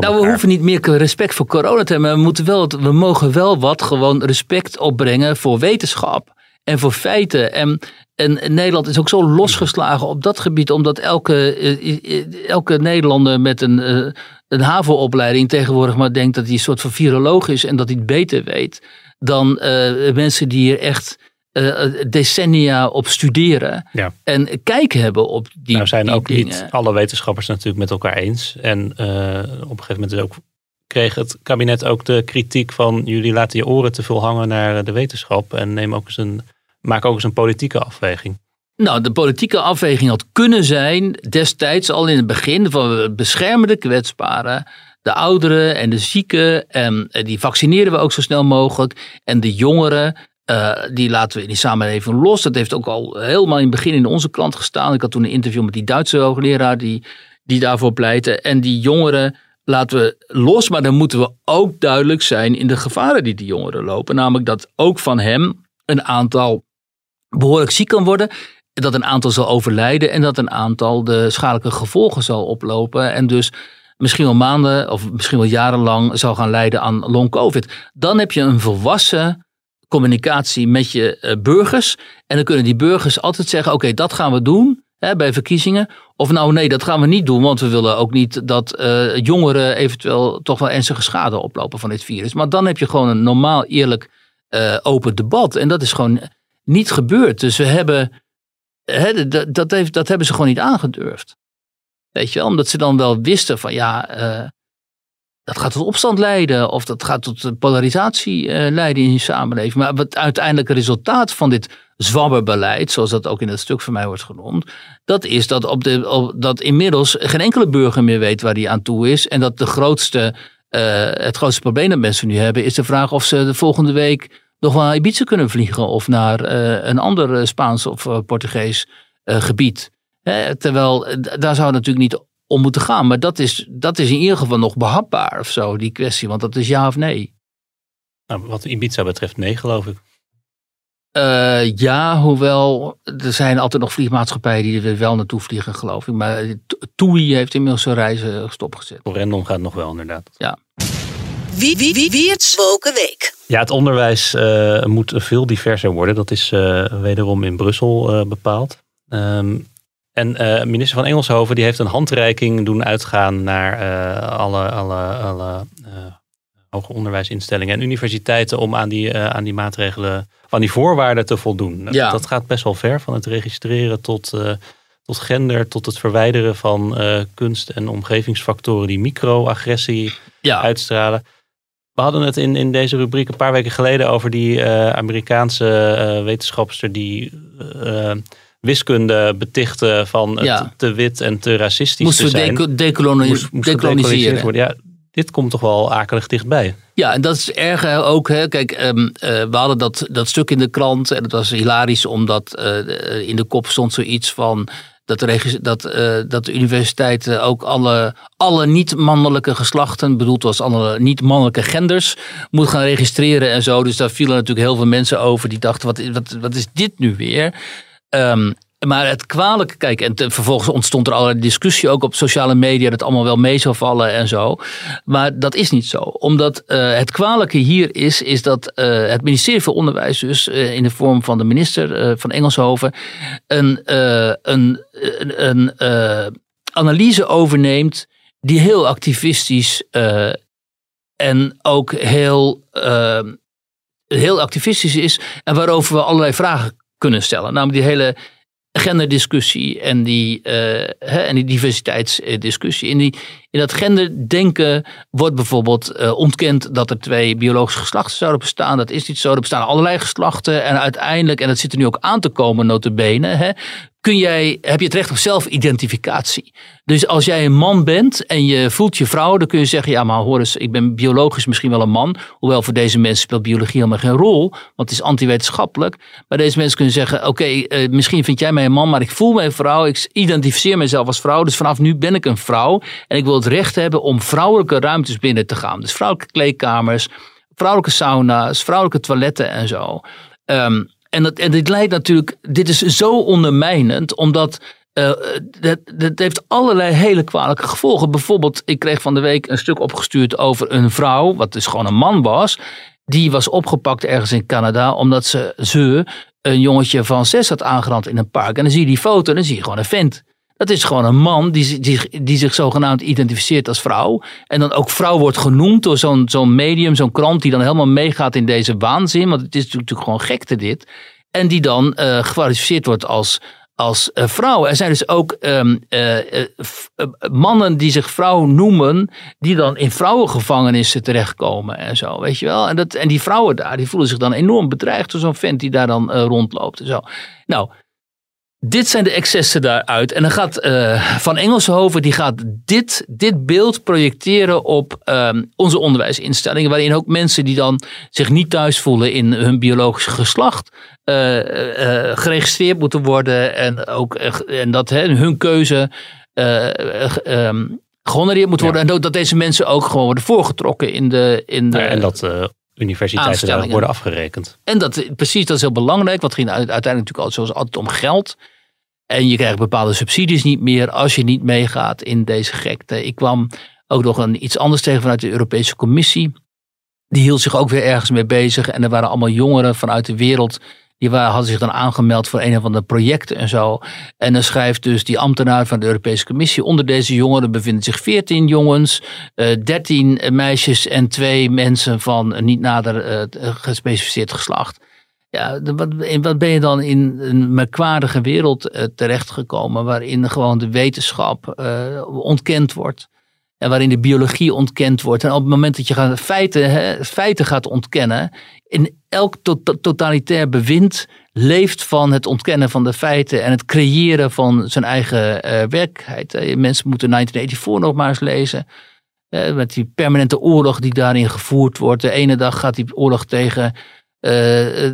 nou, we hoeven niet meer respect voor corona te hebben. We, moeten wel, we mogen wel wat gewoon respect opbrengen voor wetenschap en voor feiten. En, en Nederland is ook zo losgeslagen op dat gebied, omdat elke, eh, elke Nederlander met een, eh, een HAVO-opleiding tegenwoordig maar denkt dat hij een soort van viroloog is en dat hij het beter weet dan uh, mensen die hier echt eh, decennia op studeren. Ja. En kijk hebben op die nou zijn die ook dingen. niet alle wetenschappers natuurlijk met elkaar eens. En eh, op een gegeven moment is ook, kreeg het kabinet ook de kritiek van jullie laten je oren te veel hangen naar de wetenschap en neem ook eens een, maak ook eens een politieke afweging. Nou, de politieke afweging had kunnen zijn destijds al in het begin van we beschermen de kwetsbaren, de ouderen en de zieken en eh, die vaccineren we ook zo snel mogelijk en de jongeren eh, die laten we in die samenleving los. Dat heeft ook al helemaal in het begin in onze klant gestaan. Ik had toen een interview met die Duitse hoogleraar die, die daarvoor pleitte. En die jongeren laten we los, maar dan moeten we ook duidelijk zijn in de gevaren die die jongeren lopen. Namelijk dat ook van hem een aantal behoorlijk ziek kan worden. Dat een aantal zal overlijden en dat een aantal de schadelijke gevolgen zal oplopen. En dus misschien wel maanden of misschien wel jarenlang zal gaan lijden aan long-covid. Dan heb je een volwassen communicatie met je eh, burgers. En dan kunnen die burgers altijd zeggen: oké, dat gaan we doen hè, bij verkiezingen. Of nou nee, dat gaan we niet doen, want we willen ook niet dat eh, jongeren eventueel toch wel ernstige schade oplopen van dit virus. Maar dan heb je gewoon een normaal, eerlijk, eh, open debat. En dat is gewoon niet gebeurd. Dus we hebben, hè, dat, dat, hebben ze gewoon niet aangedurfd. Weet je wel, omdat ze dan wel wisten van ja, dat gaat tot opstand leiden of dat gaat tot polarisatie eh, leiden in je samenleving. Maar het resultaat van dit zwabberbeleid, zoals dat ook in het stuk van mij wordt genoemd, dat is dat, op de, dat inmiddels geen enkele burger meer weet waar hij aan toe is. En dat de grootste, eh, het grootste probleem dat mensen nu hebben, is de vraag of ze de volgende week nog wel naar Ibiza kunnen vliegen of naar eh, een ander eh, Spaans of eh, Portugees eh, gebied. Terwijl eh, daar zou natuurlijk niet om moeten gaan. Maar dat is, dat is in ieder geval nog behapbaar of zo, die kwestie. Want dat is ja of nee. Nou, wat Ibiza betreft, nee, geloof ik. Eh, ja, hoewel er zijn altijd nog vliegmaatschappijen die er wel naartoe vliegen, geloof ik. Maar TUI heeft inmiddels zijn reizen stopgezet. Random gaat nog wel, inderdaad. Wie, wie, wie, wie het Woken Week. Ja, het onderwijs eh, moet veel diverser worden. Dat is eh, wederom in Brussel eh, bepaald. Ehm, en eh, minister van Engelshoven die heeft een handreiking doen uitgaan naar eh, alle, alle, alle eh, hoger onderwijsinstellingen en universiteiten om aan die, aan die maatregelen, aan die voorwaarden te voldoen. Ja. Dat gaat best wel ver, van het registreren tot, tot gender, tot het verwijderen van kunst- en omgevingsfactoren die microagressie Ja, uitstralen. We hadden het in, in deze rubriek een paar weken geleden over die Amerikaanse wetenschapster die wiskunde betichtte van Ja. te wit en te racistisch moesten te we zijn. decoloni- Moest- moest decoloniseren. gedecoloniseerd worden. Ja, dit komt toch wel akelig dichtbij. Ja, en dat is erg hè, ook. Hè. Kijk, ehm, eh, we hadden dat, dat stuk in de krant en het was hilarisch omdat eh, in de kop stond zoiets van dat de, dat, eh, dat de universiteiten ook alle, alle niet-mannelijke geslachten, bedoeld was alle niet-mannelijke genders, moet gaan registreren en zo. Dus daar vielen natuurlijk heel veel mensen over die dachten, wat, wat, wat is dit nu weer? Ehm, maar het kwalijke, kijk, en vervolgens ontstond er allerlei discussie ook op sociale media dat allemaal wel mee zou vallen en zo. Maar dat is niet zo. Omdat eh, het kwalijke hier is, is dat eh, het ministerie van Onderwijs, dus eh, in de vorm van de minister van Engelshoven, een, een, een, analyse overneemt die heel activistisch en ook heel, heel activistisch is en waarover we allerlei vragen kunnen stellen. Namelijk die hele genderdiscussie en die, eh, hè, en die diversiteitsdiscussie. In, die, in dat genderdenken wordt bijvoorbeeld eh, ontkend dat er twee biologische geslachten zouden bestaan. Dat is niet zo. Er bestaan allerlei geslachten. En uiteindelijk, en dat zit er nu ook aan te komen, notabene, hè, kun jij, heb je het recht op zelfidentificatie. Dus als jij een man bent en je voelt je vrouw, dan kun je zeggen, ja maar hoor eens, ik ben biologisch misschien wel een man. Hoewel voor deze mensen speelt biologie helemaal geen rol, want het is antiwetenschappelijk. Maar deze mensen kunnen zeggen, oké, eh, misschien vind jij mij een man, maar ik voel mij een vrouw. Ik identificeer mezelf als vrouw, dus vanaf nu ben ik een vrouw. En ik wil het recht hebben om vrouwelijke ruimtes binnen te gaan. Dus vrouwelijke kleedkamers, vrouwelijke sauna's, vrouwelijke toiletten en zo. Ehm, en, dat, en dit leidt natuurlijk, dit is zo ondermijnend, omdat dat, dat heeft allerlei hele kwalijke gevolgen. Bijvoorbeeld, ik kreeg van de week een stuk opgestuurd over een vrouw, wat dus gewoon een man was. Die was opgepakt ergens in Canada, omdat ze, ze een jongetje van zes had aangerand in een park. En dan zie je die foto en dan zie je gewoon een vent. Dat is gewoon een man die, die, die zich zogenaamd identificeert als vrouw. En dan ook vrouw wordt genoemd door zo'n zo'n medium, zo'n krant die dan helemaal meegaat in deze waanzin. Want het is natuurlijk gewoon gekte dit. En die dan uh, gekwalificeerd wordt als, als uh, vrouw. Er zijn dus ook um, uh, mannen die zich vrouw noemen, die dan in vrouwengevangenissen terechtkomen en zo, weet je wel. En, dat, en die vrouwen daar, die voelen zich dan enorm bedreigd door zo'n vent die daar dan rondloopt en zo. Nou, dit zijn de excessen daaruit. En dan gaat uh, Van Engelshoven die gaat dit, dit beeld projecteren op um, onze onderwijsinstellingen. Waarin ook mensen die dan zich niet thuis voelen in hun biologische geslacht. Uh, uh, geregistreerd moeten worden. En, ook, en dat hè, hun keuze um, gehonoreerd moet worden. Ja. En dat deze mensen ook gewoon worden voorgetrokken in de. In de ja, en dat universiteiten worden afgerekend. En dat, precies, dat is heel belangrijk. Want het ging uiteindelijk natuurlijk altijd, zoals altijd om geld. En je krijgt bepaalde subsidies niet meer als je niet meegaat in deze gekte. Ik kwam ook nog een, iets anders tegen vanuit de Europese Commissie. Die hield zich ook weer ergens mee bezig. En er waren allemaal jongeren vanuit de wereld. Die waren, hadden zich dan aangemeld voor een of andere projecten en zo. En dan schrijft dus die ambtenaar van de Europese Commissie. Onder deze jongeren bevinden zich 14 jongens, uh, eh, 13 meisjes en twee mensen van niet nader uh, gespecificeerd geslacht. Ja, wat, wat ben je dan in een merkwaardige wereld terechtgekomen waarin gewoon de wetenschap ontkend wordt. En waarin de biologie ontkend wordt. En op het moment dat je gaat, feiten, hè, feiten gaat ontkennen, in elk to totalitair bewind leeft van het ontkennen van de feiten en het creëren van zijn eigen uh, werkelijkheid. Mensen moeten 1984 nog maar eens lezen. met die permanente oorlog die daarin gevoerd wordt. De ene dag gaat die oorlog tegen uh,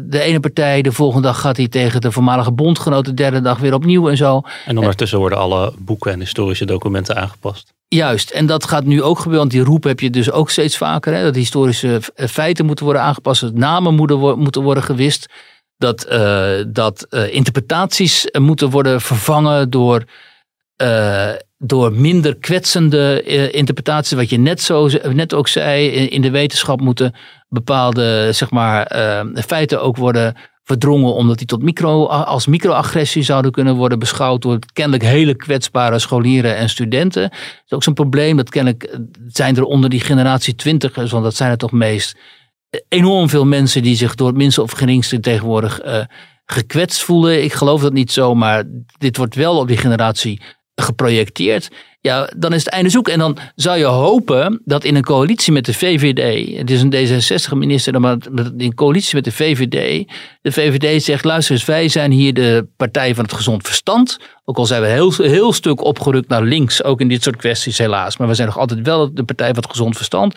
de ene partij, de volgende dag gaat hij tegen de voormalige bondgenoot, de derde dag weer opnieuw en zo. En ondertussen worden alle boeken en historische documenten aangepast. Juist, en dat gaat nu ook gebeuren, want die roep heb je dus ook steeds vaker. Hè, dat historische feiten moeten worden aangepast, dat namen moeten, moeten worden gewist. Dat, uh, dat uh, interpretaties moeten worden vervangen door door minder kwetsende interpretaties, wat je net, zo, net ook zei, in de wetenschap moeten bepaalde zeg maar, uh, feiten ook worden verdrongen, omdat die tot micro, als microagressie zouden kunnen worden beschouwd door kennelijk hele kwetsbare scholieren en studenten. Dat is ook zo'n probleem, dat kennelijk eh, zijn er onder die generatie twintigers, want dat zijn er toch meest, enorm veel mensen die zich door het minste of geringste tegenwoordig uh, gekwetst voelen. Ik geloof dat niet zo, maar dit wordt wel op die generatie geprojecteerd, ja, dan is het einde zoek. En dan zou je hopen dat in een coalitie met de VVD, het is een D66-minister, maar in coalitie met de VVD, de VVD zegt, luister eens, wij zijn hier de partij van het gezond verstand. Ook al zijn we heel, heel stuk opgerukt naar links, ook in dit soort kwesties helaas. Maar we zijn nog altijd wel de partij van het gezond verstand.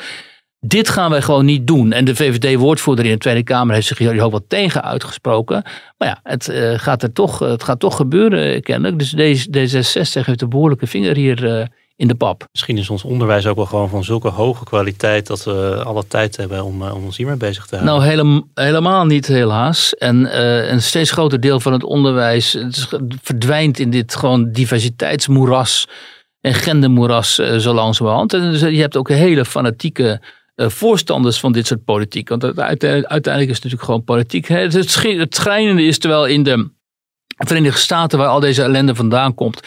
Dit gaan wij gewoon niet doen. En de VVD-woordvoerder in de Tweede Kamer heeft zich hier ook wat tegen uitgesproken. Maar ja, het, uh, gaat, er toch, het gaat toch gebeuren kennelijk. Dus deze, D66 heeft een behoorlijke vinger hier uh, in de pap. Misschien is ons onderwijs ook wel gewoon van zulke hoge kwaliteit dat we alle tijd hebben om, om ons hiermee bezig te houden. Nou, hele, helemaal niet helaas. En een steeds groter deel van het onderwijs het verdwijnt in dit gewoon diversiteitsmoeras en gendermoeras zo langzamerhand. En dus je hebt ook een hele fanatieke eh, voorstanders van dit soort politiek. Want uiteindelijk is het natuurlijk gewoon politiek. Het, het schrijnende is terwijl in de Verenigde Staten, waar al deze ellende vandaan komt,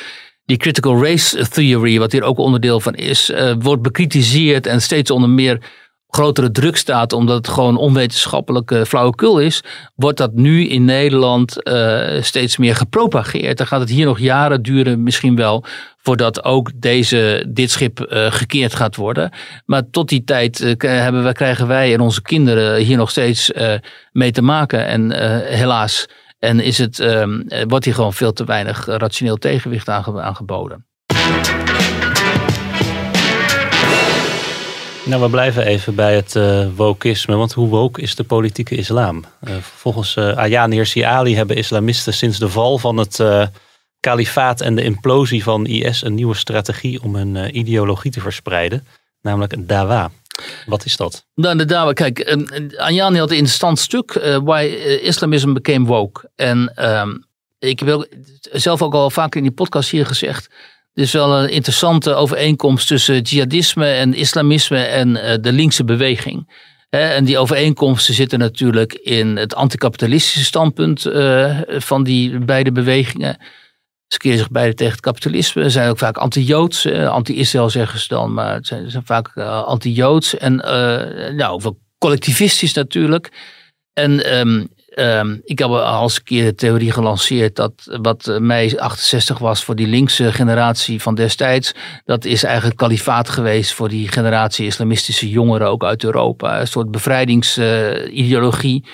die critical race theory, wat hier ook onderdeel van is, uh, wordt bekritiseerd en steeds onder meer grotere druk staat, omdat het gewoon onwetenschappelijke flauwekul is, wordt dat nu in Nederland uh, steeds meer gepropageerd. Dan gaat het hier nog jaren duren, misschien wel, voordat ook deze, dit schip uh, gekeerd gaat worden. Maar tot die tijd hebben we, krijgen wij en onze kinderen hier nog steeds mee te maken. En helaas. En is het, ehm, wordt hier gewoon veel te weinig rationeel tegenwicht aangeboden. Nou, we blijven even bij het uh, wokisme. Want hoe woke is de politieke islam? Uh, volgens uh, Ayaan Hirsi Ali hebben islamisten sinds de val van het kalifaat en de implosie van IS een nieuwe strategie om hun ideologie te verspreiden. Namelijk een dawa. Wat is dat? Nou, de dawa, kijk, Ayaan had een interessant stuk. Why Islamism became woke. En ehm, ik heb zelf ook al vaak in die podcast hier gezegd er is wel een interessante overeenkomst tussen jihadisme en islamisme en eh, de linkse beweging. En die overeenkomsten zitten natuurlijk in het anticapitalistische standpunt eh, van die beide bewegingen. Ze keren zich beide tegen het kapitalisme. Ze zijn ook vaak anti-Joods. Anti-Israël zeggen ze dan, maar ze zijn, vaak uh, anti-Joods. En nou, collectivistisch natuurlijk. En um, ehm, ik heb al eens een keer de theorie gelanceerd dat wat mei 68 was voor die linkse generatie van destijds, dat is eigenlijk kalifaat geweest voor die generatie islamistische jongeren ook uit Europa. Een soort bevrijdingsideologie.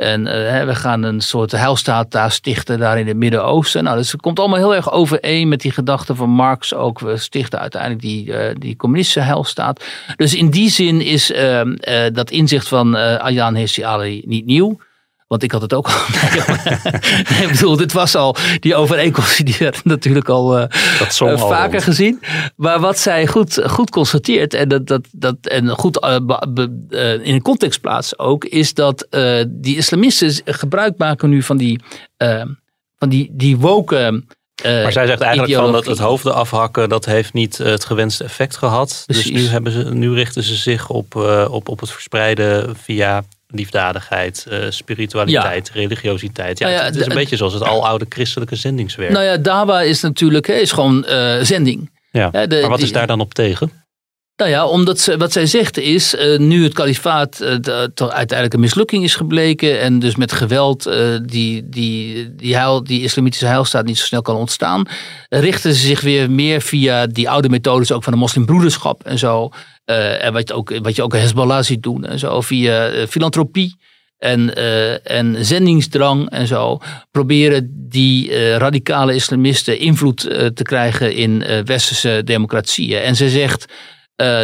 En uh, we gaan een soort heilstaat daar stichten, daar in het Midden-Oosten. Nou, dus het komt allemaal heel erg overeen met die gedachte van Marx ook. We stichten uiteindelijk die, uh, die communistische heilstaat. Dus in die zin is uh, dat inzicht van Ayaan Hirsi Ali niet nieuw. Want ik had het ook al. (laughs) ik bedoel, dit was al, die overeenkomst die werd natuurlijk al uh, vaker al gezien. Maar wat zij goed, goed constateert en, dat, dat, dat, en goed uh, uh, in een context plaatst ook, is dat die islamisten gebruik maken nu van die, van die, die woken. maar zij zegt eigenlijk van dat het hoofden afhakken, dat heeft niet het gewenste effect gehad. Dus Precies. Dus nu, hebben ze, nu richten ze zich op, op, op het verspreiden via liefdadigheid, uh, spiritualiteit, religiositeit. Ja, nou ja, het is een beetje zoals het aloude christelijke zendingswerk. Nou ja, dawa is natuurlijk is gewoon uh, zending. Ja, de, maar wat is daar dan op tegen? Nou ja, omdat ze, wat zij zegt is, uh, nu het kalifaat uh, uiteindelijk een mislukking is gebleken en dus met geweld uh, die, die, die, heil, die islamitische heilstaat niet zo snel kan ontstaan, richten ze zich weer meer via die oude methodes ook van de moslimbroederschap en zo en wat je, ook, wat je ook Hezbollah ziet doen en zo, via filantropie en, en zendingsdrang en zo, proberen die radicale islamisten invloed te krijgen in westerse democratieën. En ze zegt,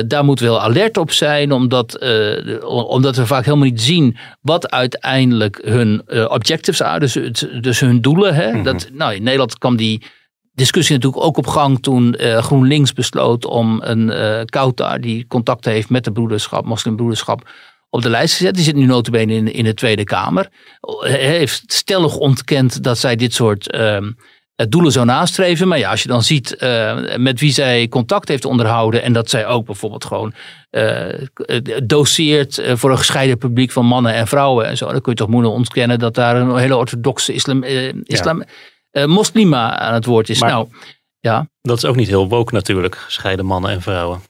daar moeten we wel alert op zijn, omdat, omdat we vaak helemaal niet zien wat uiteindelijk hun objectives zijn, dus, dus hun doelen. Hè? Mm -hmm. dat, nou, in Nederland kwam die discussie natuurlijk ook op gang toen uh, GroenLinks besloot om een uh, die contact heeft met de broederschap, moslimbroederschap, op de lijst te zetten. Die zit nu notabene in, in de Tweede Kamer. Hij heeft stellig ontkend dat zij dit soort uh, doelen zou nastreven. Maar ja, als je dan ziet uh, met wie zij contact heeft onderhouden en dat zij ook bijvoorbeeld gewoon doseert voor een gescheiden publiek van mannen en vrouwen en zo, dan kun je toch moeilijk ontkennen dat daar een hele orthodoxe islam, islam ja moslima aan het woord is. nou, ja. Dat is ook niet heel woke natuurlijk, gescheiden mannen en vrouwen.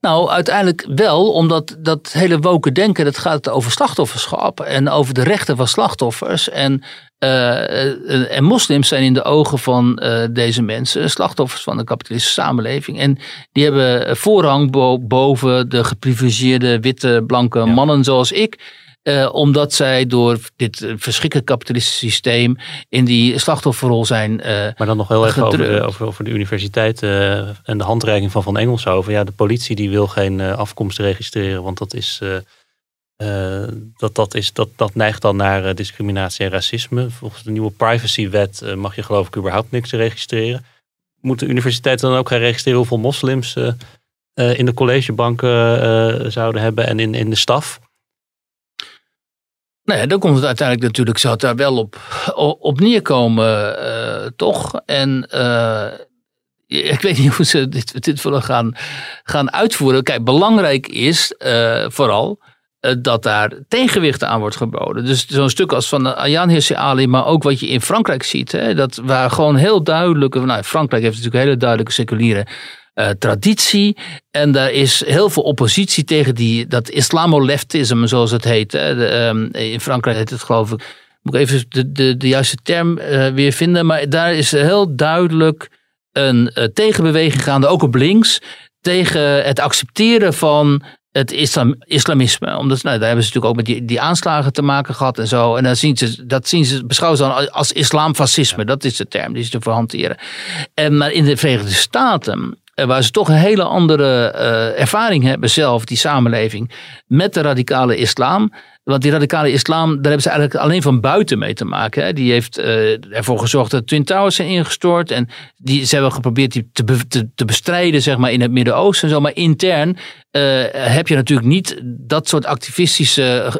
Nou, uiteindelijk wel, omdat dat hele woke denken, dat gaat over slachtofferschap en over de rechten van slachtoffers. En, en moslims zijn in de ogen van uh, deze mensen slachtoffers van de kapitalistische samenleving. En die hebben voorrang bo boven de geprivilegeerde witte, blanke mannen zoals ik. Uh, omdat zij door dit uh, verschrikkelijk kapitalistische systeem in die slachtofferrol zijn. Uh, maar dan nog heel even over de, over, over de, universiteit en de handreiking van Van Engelshoven. Ja, de politie die wil geen afkomst registreren, want dat is. Dat, dat, is, dat, dat neigt dan naar discriminatie en racisme. Volgens de nieuwe privacywet mag je geloof ik überhaupt niks registreren. Moeten universiteiten dan ook gaan registreren hoeveel moslims in de collegebanken zouden hebben en in, in de staf? Nee, nou dan komt het uiteindelijk natuurlijk, zou het daar wel op, op neerkomen, toch? En ik weet niet (laughs) hoe ze dit, dit willen gaan, gaan uitvoeren. Kijk, belangrijk is vooral dat daar tegenwichten aan wordt geboden. Dus zo'n stuk als van Ayaan Hirsi Ali, maar ook wat je in Frankrijk ziet. Hè, dat waar gewoon heel duidelijke, nou Frankrijk heeft natuurlijk hele duidelijke seculiere uh, traditie. En daar is heel veel oppositie tegen die, dat islamoleftisme, zoals het heet. De, um, in Frankrijk heet het geloof ik. Moet ik even de, de, de juiste term weer vinden. Maar daar is heel duidelijk een tegenbeweging gaande, ook op links. Tegen het accepteren van het islam, islamisme. Omdat, nou, daar hebben ze natuurlijk ook met die, die aanslagen te maken gehad en zo. En dan zien ze, dat zien ze, beschouwen ze dan als islamfascisme. Dat is de term die ze te verhanteren. En, maar in de Verenigde Staten waar ze toch een hele andere uh, ervaring hebben zelf, die samenleving, met de radicale islam. Want die radicale islam, daar hebben ze eigenlijk alleen van buiten mee te maken. Hè. Die heeft uh, ervoor gezorgd dat Twin Towers zijn ingestort. En die, ze hebben geprobeerd die te, te, te bestrijden zeg maar, in het Midden-Oosten en zo. Maar intern heb je natuurlijk niet dat soort activistische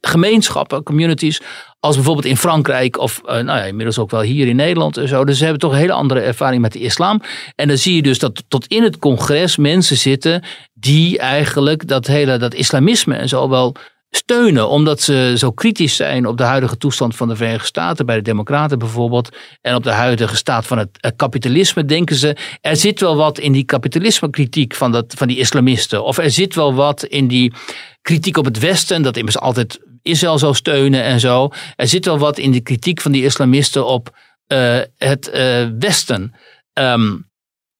gemeenschappen, communities, als bijvoorbeeld in Frankrijk of uh, nou ja, inmiddels ook wel hier in Nederland en zo. Dus ze hebben toch een hele andere ervaring met de islam. En dan zie je dus dat tot in het congres mensen zitten die eigenlijk dat hele dat islamisme en zo wel steunen, omdat ze zo kritisch zijn op de huidige toestand van de Verenigde Staten, bij de Democraten bijvoorbeeld, en op de huidige staat van het kapitalisme, denken ze, er zit wel wat in die kapitalisme-kritiek van, dat, van die islamisten, of er zit wel wat in die kritiek op het Westen, dat immers altijd Israël zou steunen en zo. Er zit wel wat in de kritiek van die islamisten op uh, het uh, Westen. Um,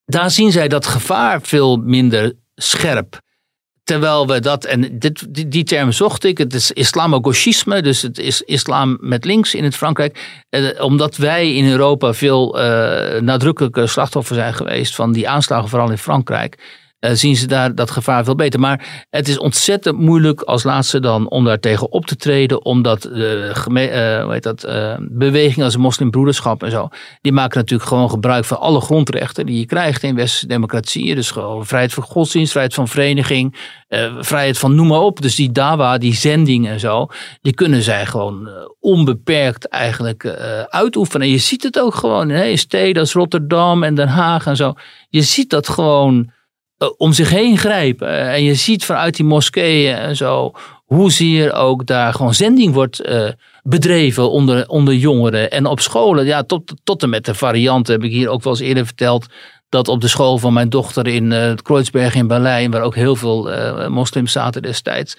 daar zien zij dat gevaar veel minder scherp. Terwijl we dat, en dit, die, term zocht ik, het is islamogauchisme, dus het is islam met links in het Frankrijk. Eh, omdat wij in Europa veel uh, nadrukkelijke slachtoffer zijn geweest van die aanslagen, vooral in Frankrijk. Eh, zien ze daar dat gevaar veel beter. Maar het is ontzettend moeilijk als laatste dan om daar tegen op te treden. Omdat de uh, hoe heet dat, uh, bewegingen als de moslimbroederschap en zo. Die maken natuurlijk gewoon gebruik van alle grondrechten die je krijgt in westerse democratieën. Dus gewoon vrijheid van godsdienst, vrijheid van vereniging, vrijheid van noem maar op. Dus die dawa, die zending en zo. Die kunnen zij gewoon onbeperkt eigenlijk uitoefenen. En je ziet het ook gewoon in steden als Rotterdam en Den Haag en zo. Je ziet dat gewoon eh, om zich heen grijpen. En je ziet vanuit die moskeeën en zo hoe hier ook daar gewoon zending wordt uh, bedreven onder, onder jongeren. En op scholen, ja, tot, tot en met de variant heb ik hier ook wel eens eerder verteld. Dat op de school van mijn dochter in uh, Kreuzberg in Berlijn, waar ook heel veel moslims zaten destijds.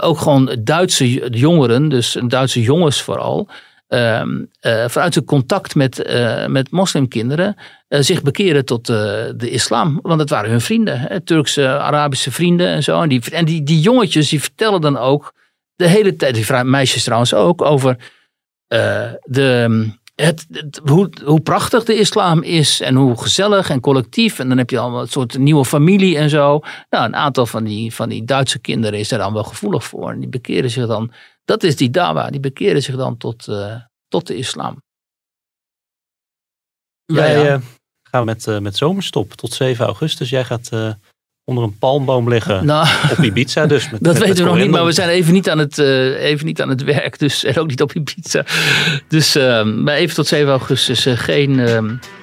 ook gewoon Duitse jongeren, dus Duitse jongens vooral. Ehm, eh, vanuit het contact met, uh, met moslimkinderen uh, zich bekeren tot de islam. Want het waren hun vrienden, hè, Turkse, Arabische vrienden en zo. En, die, en die, die jongetjes die vertellen dan ook de hele tijd, die meisjes trouwens ook, over de, het, hoe, hoe prachtig de islam is en hoe gezellig en collectief. En dan heb je allemaal een soort nieuwe familie en zo. Nou, een aantal van die, van die Duitse kinderen is daar dan wel gevoelig voor. En die bekeren zich dan dat is die dawa. Die bekeren zich dan tot, uh, tot de islam. Wij ja, ja. Uh, gaan met, uh, met zomerstop tot 7 augustus. Jij gaat onder een palmboom liggen nou, op Ibiza dus. Met, (laughs) dat met, weten we nog niet, maar we zijn even niet aan het, uh, even niet aan het werk. Dus, en ook niet op Ibiza. Dus uh, maar even tot 7 augustus uh, geen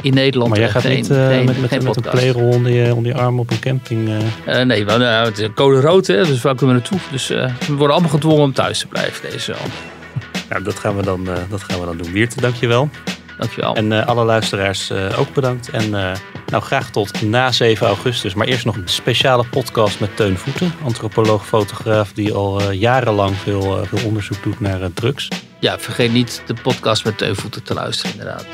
in Nederland. Maar jij gaat geen, niet geen, met, met, met een playroll onder je, onder je arm op een camping? nee, want, het is code rood, hè, dus waar kunnen we naartoe? Dus we worden allemaal gedwongen om thuis te blijven deze zomer. Nou, dat gaan we dan, dat gaan we dan doen. Wiert, dankjewel. Dankjewel. En uh, alle luisteraars uh, ook bedankt. En uh, nou, graag tot na 7 augustus. Maar eerst nog een speciale podcast met Teun Voeten. Antropoloog, fotograaf die al jarenlang veel, veel onderzoek doet naar drugs. Ja, vergeet niet de podcast met Teun Voeten te luisteren inderdaad.